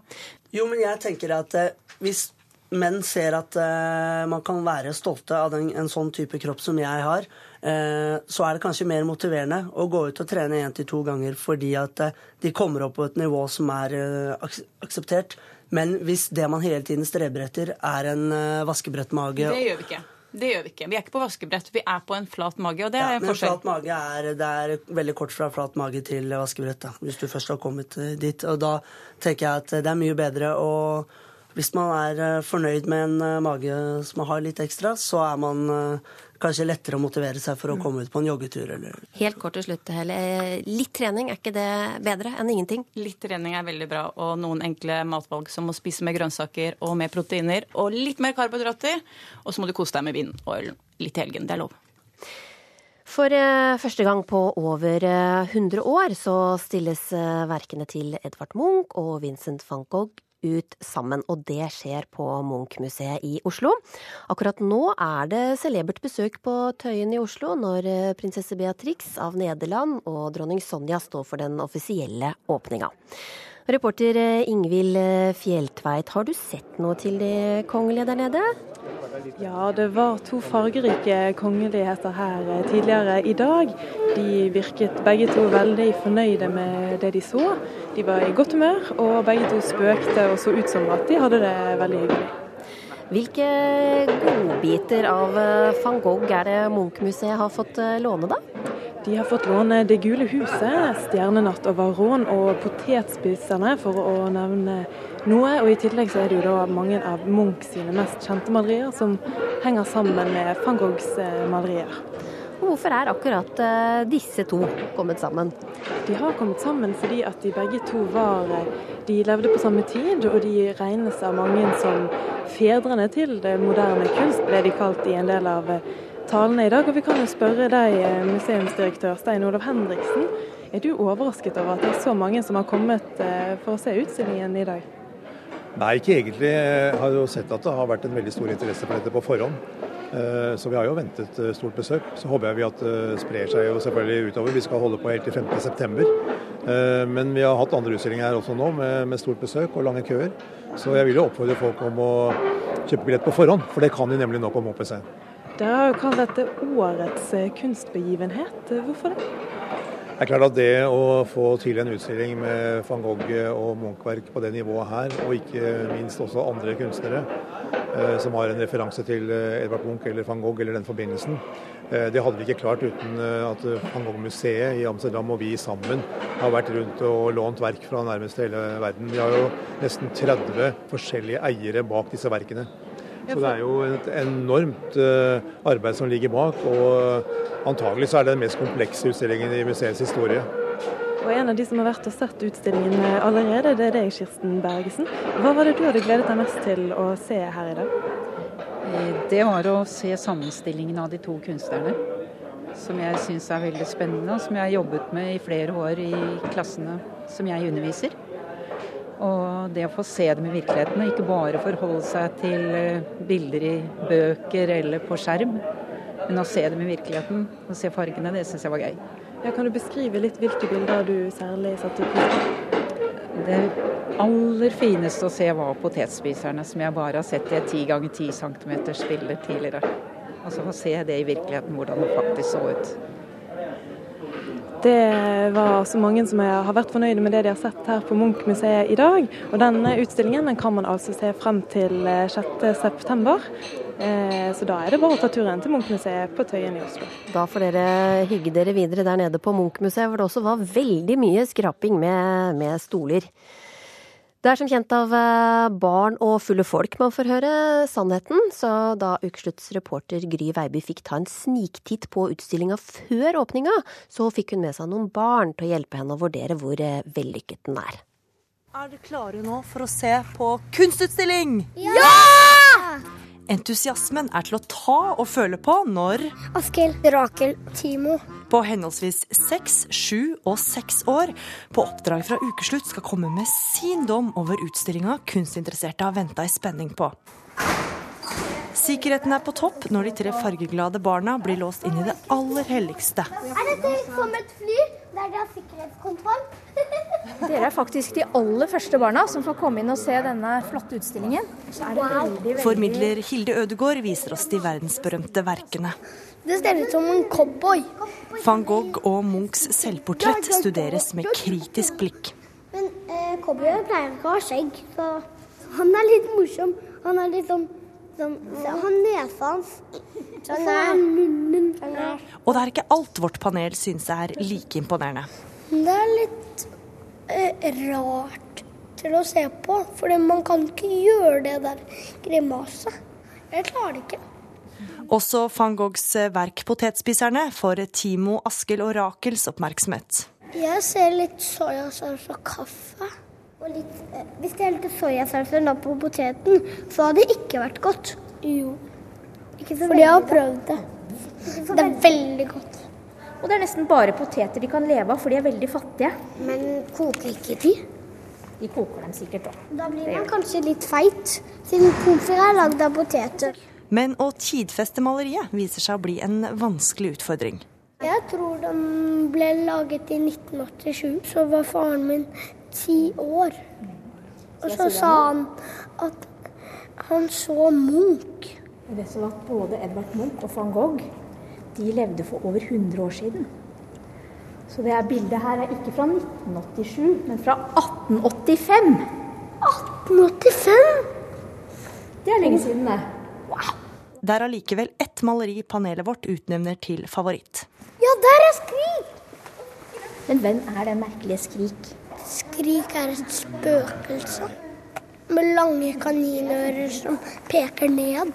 Jo, men jeg tenker at eh, hvis menn ser at eh, man kan være stolte av den, en sånn type kropp som jeg har, eh, så er det kanskje mer motiverende å gå ut og trene én til to ganger fordi at eh, de kommer opp på et nivå som er eh, akseptert. Men hvis det man hele tiden streber etter, er en eh, vaskebrettmage Det gjør vi ikke. Det gjør vi ikke. Vi er ikke på vaskebrett, vi er på en flat mage. og det Ja, er en men forskjell. flat mage er, det er veldig kort fra flat mage til vaskebrett, da, hvis du først har kommet eh, dit. Og da tenker jeg at det er mye bedre å Hvis man er eh, fornøyd med en eh, mage som har litt ekstra, så er man eh, kanskje lettere å motivere seg for å komme ut på en joggetur eller Helt kort til slutt, Helle. Litt trening, er ikke det bedre enn ingenting? Litt trening er veldig bra, og noen enkle matvalg som å spise med grønnsaker og med proteiner og litt mer karbohydrater. Og så må du kose deg med vin og øl litt i helgen. Det er lov. For første gang på over eh, 100 år så stilles verkene til Edvard Munch og Vincent van Gogh ut sammen, og det skjer på Munch-museet i Oslo. Akkurat nå er det celebert besøk på Tøyen i Oslo når eh, prinsesse Beatrix av Nederland og dronning Sonja står for den offisielle åpninga. Reporter eh, Ingvild eh, Fjelltveit, har du sett noe til de kongelige der nede? Ja, det var to fargerike kongeligheter her eh, tidligere i dag. De virket begge to veldig fornøyde med det de så. De var i godt humør, og begge to spøkte og så ut som at de hadde det veldig hyggelig. Hvilke godbiter av van Gogh er det Munch-museet har fått låne, da? De har fått låne Det gule huset, Stjernenatt over Rån og Potetspiserne, for å nevne noe. Og i tillegg så er det jo da mange av Munch sine mest kjente malerier som henger sammen med van Goghs eh, malerier. Og Hvorfor er akkurat eh, disse to kommet sammen? De har kommet sammen fordi at de begge to var eh, De levde på samme tid, og de regnes av mange som fedrene til det moderne kunst, ble de kalt i en del av talene i dag. Og vi kan jo spørre deg, eh, museumsdirektør Stein Olav Henriksen. Er du overrasket over at det er så mange som har kommet eh, for å se utstillingen i dag? Nei, ikke egentlig. Jeg har jo sett at det har vært en veldig stor interesse for dette på forhånd. Eh, Så vi har jo ventet stort besøk. Så håper jeg vi at det sprer seg jo selvfølgelig utover. Vi skal holde på helt til 5.9. Men vi har hatt andre utstillinger her også nå med, stort besøk og lange køer. Så jeg vil jo oppfordre folk om å kjøpe billett på forhånd, for det kan de nemlig nå på Munch-museet. Dere har jo kalt dette årets eh, kunstbegivenhet. Hvorfor det? Det er klart at det å få til en utstilling med van Gogh og Munch-verk på det nivået her, og ikke minst også andre kunstnere eh, som har en referanse til eh, Edvard Munch eller van Gogh eller den forbindelsen, eh, det hadde vi ikke klart uten eh, at van Gogh-museet i Amsterdam og vi sammen har vært rundt og lånt verk fra nærmest hele verden. Vi har jo nesten 30 forskjellige eiere bak disse verkene. Så det er jo et enormt eh, arbeid som ligger bak, og antagelig så er det den mest komplekse utstillingen i museets historie. Og En av de som har vært og sett utstillingen eh, allerede, det er deg, Kirsten Bergesen. Hva var det du hadde gledet deg mest til å se her i dag? Eh, Det var å se sammenstillingen av de to kunstnerne. Som jeg syns er veldig spennende, og som jeg har jobbet med i flere år i klassene som jeg underviser. Og det å få se dem i virkeligheten, og ikke bare forholde seg til eh, bilder i bøker eller på skjerm, men å se dem i virkeligheten og se fargene, det syns jeg var gøy. Ja, kan du beskrive litt hvilke bilder du særlig satte pris på? Det aller fineste å se var potetspiserne, som jeg bare har sett i et 10 ganger 10 cm bilde tidligere. Altså få se det i virkeligheten, hvordan det faktisk så ut. Det var så mange som har vært fornøyde med det de har sett her på Munch-museet i dag. Og denne utstillingen den kan man altså se frem til eh, 6.9. Eh, Så da er det bare å ta turen til Munch-museet på Tøyen i Oslo. Da får dere hygge dere videre der nede på Munch-museet, hvor det også var veldig mye skraping med, med stoler. Det er som kjent av eh, barn og fulle folk man får høre sannheten, så da Ukeslutts reporter Gry Veiby fikk ta en sniktitt på utstillinga før åpninga, så fikk hun med seg noen barn til å hjelpe henne å vurdere hvor eh, vellykket den er. Er dere klare nå for å se på kunstutstilling? Ja! Entusiasmen er til å ta og føle på når Askild, Rakel, Timo. på henholdsvis seks, sju og seks år på oppdrag fra Ukeslutt skal komme med sin dom over utstillinga kunstinteresserte har venta i spenning på. Sikkerheten er på topp når de tre fargeglade barna blir låst inn i det aller helligste. Er dette som et fly der de har sikkerhetskontroll? Dere er faktisk de aller første barna som får komme inn og se denne flotte utstillingen. Så er det veldig, veldig Formidler Hilde Ødegård viser oss de verdensberømte verkene. Det ser ut som en cowboy. Van Gogh og Munchs selvportrett studeres med kritisk blikk. Men eh, cowboyen pleier ikke å ha skjegg, så han er litt morsom. Han er litt sånn Sånn, han nesa hans. Så er munnen. Sånn. Og det er ikke alt vårt panel syns er like imponerende. Det er litt rart til å se på, for man kan ikke gjøre det der grimaset. Jeg klarer det ikke. Også van Goghs verk 'Potetspiserne' får Timo, Askild og Rakels oppmerksomhet. Jeg ser litt soyasaus og kaffe. Og litt, eh, hvis det er litt soyasaus på poteten, så hadde det ikke vært godt. Jo. Fordi jeg har prøvd det. Det er veldig godt. Og det er nesten bare poteter de kan leve av, for de er veldig fattige. Men koker ikke de? De koker dem sikkert òg. Da blir man kanskje litt feit, siden pommes frites er lagd av poteter. Men å tidfeste maleriet viser seg å bli en vanskelig utfordring. Jeg tror den ble laget i 1987. Så var faren min ti år. Og så sa han at han så Munch. Det som var både Edvard Munch og van Gogh de levde for over 100 år siden. Så det her bildet her er ikke fra 1987, men fra 1885. 1885? Det er lenge siden, det. Det er allikevel ett maleri panelet vårt utnevner til favoritt. Ja, der er Skrik! Men hvem er den merkelige Skrik? Skrik er et spøkelse med lange kaninører som peker ned.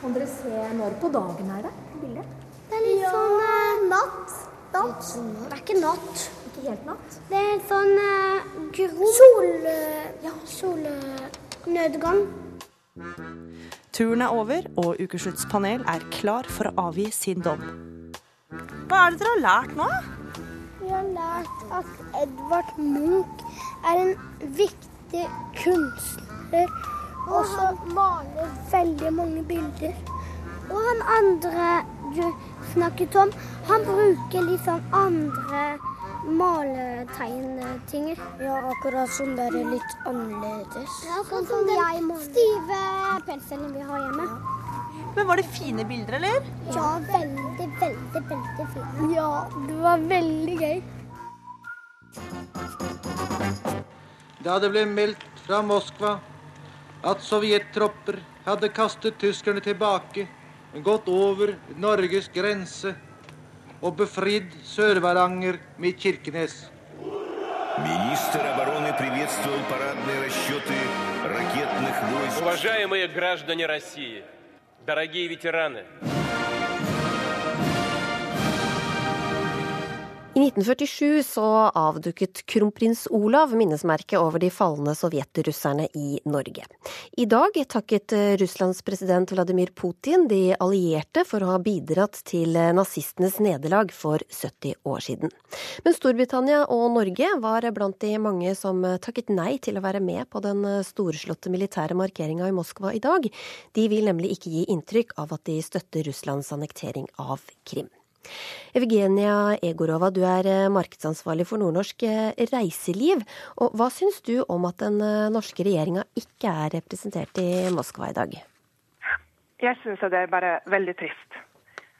Kan dere se når på dagen er det? Bildet? Det er litt sånn eh, natt. natt. Det er ikke natt. Ikke helt natt? Det er en sånn eh, gro... Sol... eh, Ja, solnedgang. Turen er over, og Ukeslutts panel er klar for å avgi sin dom. Hva er det dere har lært nå? Vi har lært at Edvard Munch er en viktig kunstner. Og som maler veldig mange bilder. Og han andre snakket om, han bruker litt sånn andre maletegntinger. Ja, akkurat som det er litt annerledes. Ja, sånn som den stive penselen vi har hjemme. Men Var det fine bilder, eller? Ja, veldig, veldig, veldig fine. Ja, det var veldig gøy. Da det ble meldt fra Moskva at sovjettropper hadde kastet tyskerne tilbake, gått over Norges grense og befridd Sør-Varanger med Kirkenes. Министр обороны приветствовал парадные расчеты ракетных войск. Уважаемые граждане России, дорогие ветераны, I 1947 så avduket kronprins Olav minnesmerket over de falne sovjetrusserne i Norge. I dag takket Russlands president Vladimir Putin de allierte for å ha bidratt til nazistenes nederlag for 70 år siden. Men Storbritannia og Norge var blant de mange som takket nei til å være med på den storslåtte militære markeringa i Moskva i dag. De vil nemlig ikke gi inntrykk av at de støtter Russlands annektering av Krim. Evgenia Egorova, du er eh, markedsansvarlig for nordnorsk eh, reiseliv. Og hva syns du om at den eh, norske regjeringa ikke er representert i Moskva i dag? Jeg syns det er bare veldig trist.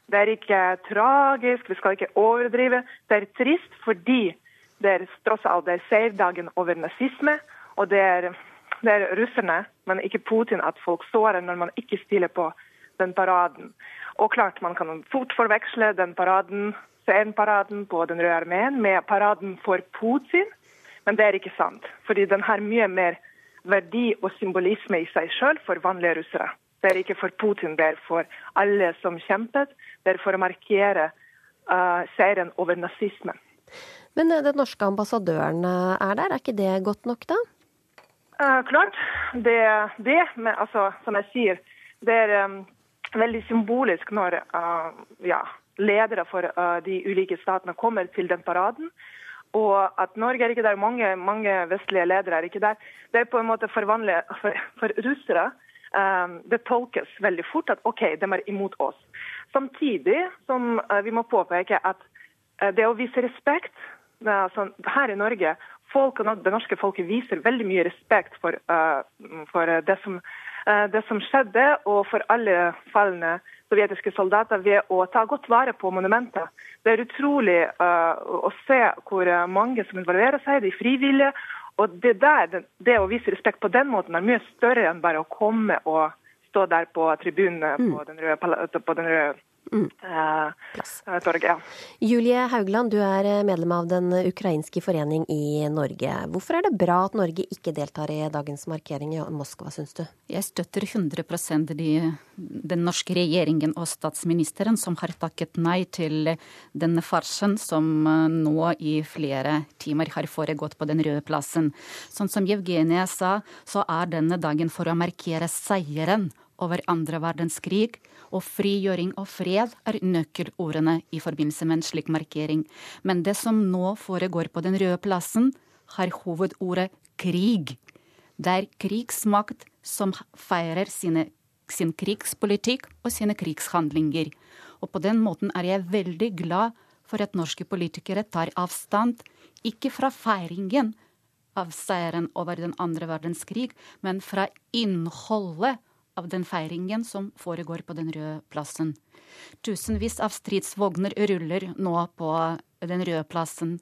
Det er ikke tragisk, vi skal ikke overdrive. Det er trist fordi det er tross alt det er seierdagen over nazisme. Og det er, det er russerne, men ikke Putin, at folk står her når man ikke stiller på den paraden. Og klart, man kan fort forveksle den paraden, paraden på Den røde armeen med paraden for Putin, men det er ikke sant. Fordi den har mye mer verdi og symbolisme i seg sjøl for vanlige russere. Det er ikke for Putin, det er for alle som kjempet. Det er for å markere uh, seieren over nazismen. Men uh, den norske ambassadøren uh, er der, er ikke det godt nok da? klart, det, det men altså, som jeg sier, det er um, veldig symbolisk når uh, ja, ledere for uh, de ulike statene kommer til den paraden. Og at Norge er ikke der, mange, mange vestlige ledere er ikke der. Det er på en måte for vanlige, for, for russere. Um, det tolkes veldig fort at OK, de er imot oss. Samtidig som vi må påpeke at det å vise respekt altså, her i Norge folk, Det norske folket viser veldig mye respekt for, for det som Eh, det som skjedde, og for alle falne sovjetiske soldater ved å ta godt vare på monumentet. Det er utrolig uh, å se hvor mange som involverer seg, de frivillige. Og det, der, det, å vise respekt på den måten er mye større enn bare å komme og stå der på tribunen Mm. på den røde, på den røde eh, eh, torget. Ja. Julie Haugland, du er eh, medlem av Den ukrainske forening i Norge. Hvorfor er det bra at Norge ikke deltar i dagens markering i Moskva, syns du? Jeg støtter 100 de, den norske regjeringen og statsministeren som har takket nei til denne farsen som eh, nå i flere timer har foregått på Den røde plassen. Sånn som Evgenia sa, så er denne dagen for å markere seieren over andre verdenskrig, og frigjøring og fred er nøkkelordene i forbindelse med en slik markering. Men det som nå foregår på Den røde plassen, har hovedordet krig. Det er krigsmakt som feirer sine, sin krigspolitikk og sine krigshandlinger. Og på den måten er jeg veldig glad for at norske politikere tar avstand, ikke fra feiringen av seieren over den andre verdenskrig, men fra innholdet av den feiringen som foregår på Den røde plassen. Tusenvis av stridsvogner ruller nå på Den røde plassen.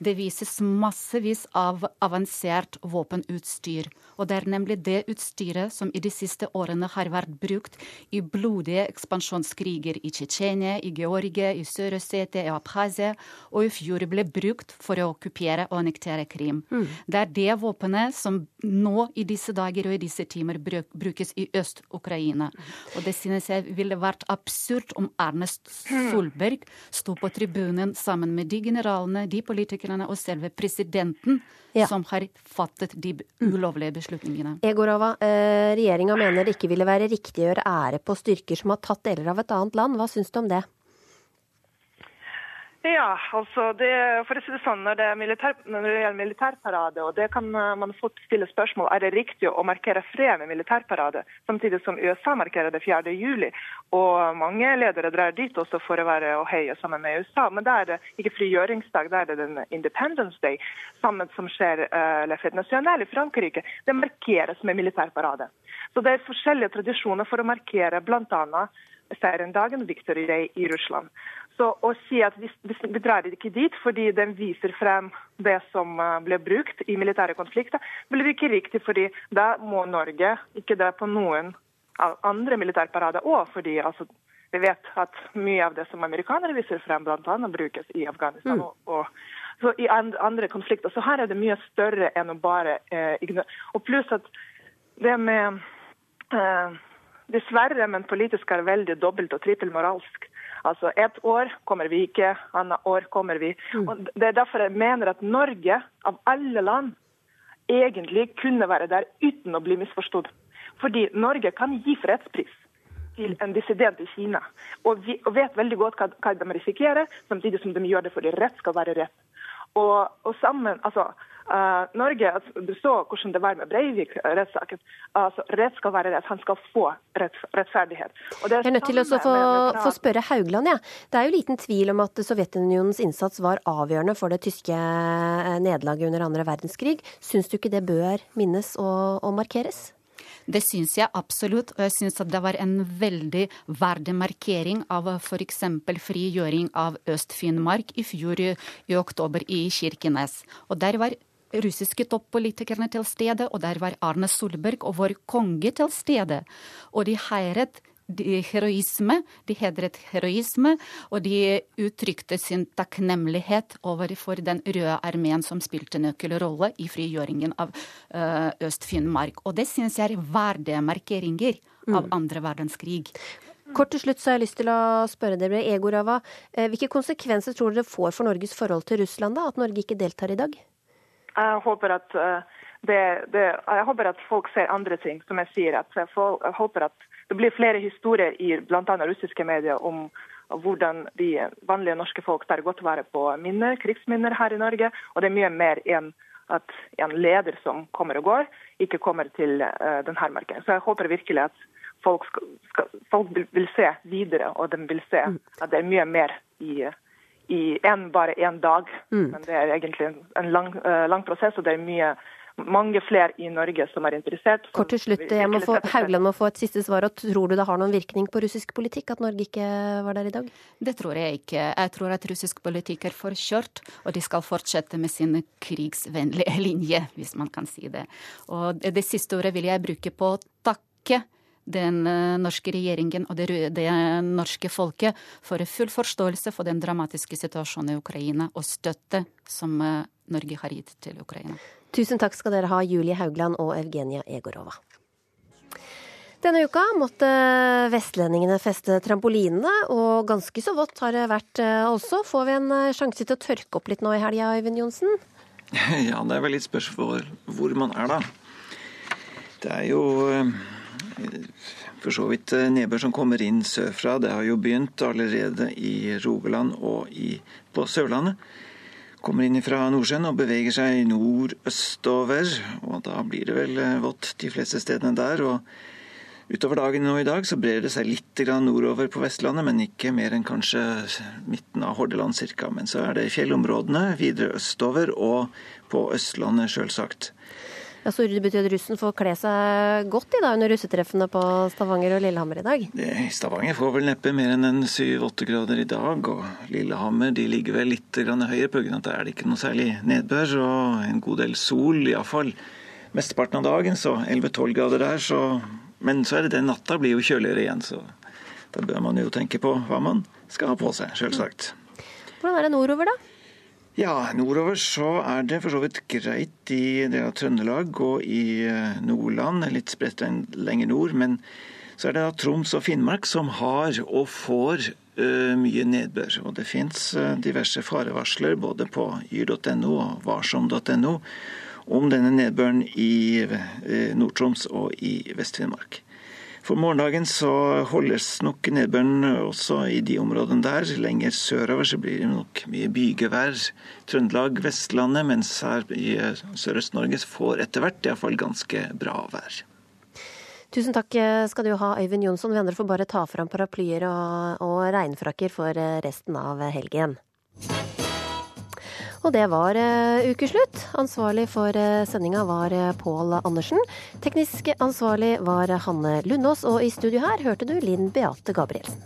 Det vises massevis av avansert våpenutstyr. Og det er nemlig det utstyret som i de siste årene har vært brukt i blodige ekspansjonskriger i Tsjetsjenia, i Georgia, i Sør-Ossetia, i Abkhazia, og i fjor ble brukt for å okkupere og annektere Krim. Mm. Det er det våpenet som nå i disse dager og i disse timer bruk, brukes i Øst-Ukraina. Og det synes jeg ville vært absurd om Ernest Solberg sto på tribunen sammen med de generalene, de politikerne og selve presidenten som har fattet de ulovlige beslutningene. Egorova, eh, regjeringa mener det ikke ville være riktig å gjøre ære på styrker som har tatt deler av et annet land. Hva syns du om det? Ja, altså det, for å si det sånn, når det, militær, når det gjelder militærparade, og det kan eh, man fort stille spørsmål, er det riktig å markere fred med militærparade, samtidig som USA markerer det 4. juli, og mange ledere drar dit også for å være og heie sammen med USA, men da er det ikke frigjøringsdag, da er det den Independence Day, sammen som skjer uh, La Fête Nationale i Frankrike. Det markeres med militærparade. Så det er forskjellige tradisjoner for å markere annet seirendagen, Victory Day i Russland. Så å si at vi, vi drar ikke dit fordi den viser frem det som eh, ble brukt i militære konflikter, blir ikke riktig, fordi da må Norge ikke dra på noen andre militærparader òg, fordi altså, vi vet at mye av det som amerikanere viser frem, bl.a. brukes i Afghanistan. Mm. og, og så I andre konflikter. Så her er det mye større enn å bare eh, ignorere. Og pluss at det med eh, Dessverre, men politisk er veldig dobbelt og trippelmoralsk. Altså ett år kommer vi ikke, annet år kommer vi. Og Det er derfor jeg mener at Norge, av alle land, egentlig kunne være der uten å bli misforstått. Fordi Norge kan gi fredspris til en dissident i Kina, og, vi, og vet veldig godt hva, hva de risikerer, samtidig som de gjør det fordi rett skal være rett. Og, og sammen, altså, Norge, altså, Du så hvordan det var med Breivik-rettssaken. Altså, rett skal være rett. Han skal få rett, rettferdighet. Og det Jeg er nødt til å få, få spørre Haugland. Ja. Det er jo liten tvil om at Sovjetunionens innsats var avgjørende for det tyske eh, nederlaget under andre verdenskrig. Syns du ikke det bør minnes og, og markeres? Det syns jeg absolutt, og jeg syns at det var en veldig verdig markering av f.eks. frigjøring av Øst-Finnmark i fjor i, i oktober i Kirkenes. Og der var russiske toppolitikerne til stede, og der var Arne Solberg og vår konge til stede. Og de heiret de heroisme, de hedret heroisme, og de uttrykte sin takknemlighet overfor den røde armeen som spilte nøkkelrolle i frigjøringen av uh, Øst-Finnmark. Og det syns jeg er verdige markeringer av andre verdenskrig. Kort til slutt så har jeg lyst til å spørre dere, Egorava, eh, hvilke konsekvenser tror dere får for Norges forhold til Russland da, at Norge ikke deltar i dag? Jeg håper at, uh, det, det, jeg håper at folk ser andre ting, som jeg sier. Jeg, får, jeg håper at det blir flere historier i bl.a. russiske medier om hvordan de vanlige norske folk tar godt vare på minner, krigsminner her i Norge. Og det er mye mer enn at en leder som kommer og går, ikke kommer til uh, denne markeringen. Så jeg håper virkelig at folk, skal, skal, folk vil, vil se videre, og de vil se at det er mye mer i i en, bare én dag. Mm. Men det er egentlig en, lang, uh, lang prosess, og det er mye, mange flere i Norge som er interessert. som Kort til slutt, jeg må få, Haugland må få et siste svar. og Tror du det har noen virkning på russisk politikk at Norge ikke var der i dag? Det tror jeg ikke. Jeg tror at russisk politikk er forkjørt, og de skal fortsette med sin krigsvennlige linje, hvis man kan si det. Og det, det siste ordet vil jeg bruke på takke den norske regjeringen og det, det norske folket for full forståelse for den dramatiske situasjonen i Ukraina og støtte som Norge har gitt til Ukraina. Tusen takk skal dere ha, Julie Haugland og Evgenia Egorova. Denne uka måtte vestlendingene feste trampolinene, og ganske så vått har det vært også. Får vi en sjanse til å tørke opp litt nå i helga, Øyvind Johnsen? Ja, det er vel litt spørsmål hvor man er, da. Det er jo for så vidt nedbør som kommer inn sørfra. Det har jo begynt allerede i Rogaland og i, på Sørlandet kommer inn fra Nordsjøen og beveger seg nordøstover. og Da blir det vel eh, vått de fleste stedene der. og Utover dagen nå i dag så brer det seg litt nordover på Vestlandet, men ikke mer enn kanskje midten av Hordaland ca. Men så er det fjellområdene videre østover og på Østlandet, sjølsagt. Ja, Så det betyr at russen får kle seg godt i dag under russetreffene på Stavanger og Lillehammer i dag? Stavanger får vel neppe mer enn en syv-åtte grader i dag. Og Lillehammer de ligger vel litt høyere pga. at det er ikke noe særlig nedbør og en god del sol, iallfall mesteparten av dagen. Så 11-12 grader der. Så, men så er det den natta blir jo kjøligere igjen, så da bør man jo tenke på hva man skal ha på seg, sjølsagt. Hvordan er det nordover, da? Ja, nordover så er det for så vidt greit i deler av Trøndelag og i eh, Nordland, litt spredt lenger nord. Men så er det da Troms og Finnmark som har og får uh, mye nedbør. Og det fins uh, diverse farevarsler både på yr.no og varsom.no om denne nedbøren i Nord-Troms og i Vest-Finnmark. For morgendagen så holdes nok nedbøren også i de områdene der. Lenger sørover så blir det nok mye bygevær. Trøndelag, Vestlandet, mens her i Sørøst-Norge får etter hvert iallfall ganske bra vær. Tusen takk skal du ha, Øyvind Jonsson. Vi andre får bare ta fram paraplyer og, og regnfrakker for resten av helgen. Og det var uh, ukeslutt. Ansvarlig for uh, sendinga var uh, Pål Andersen. Teknisk ansvarlig var Hanne Lundås, og i studio her hørte du Linn Beate Gabrielsen.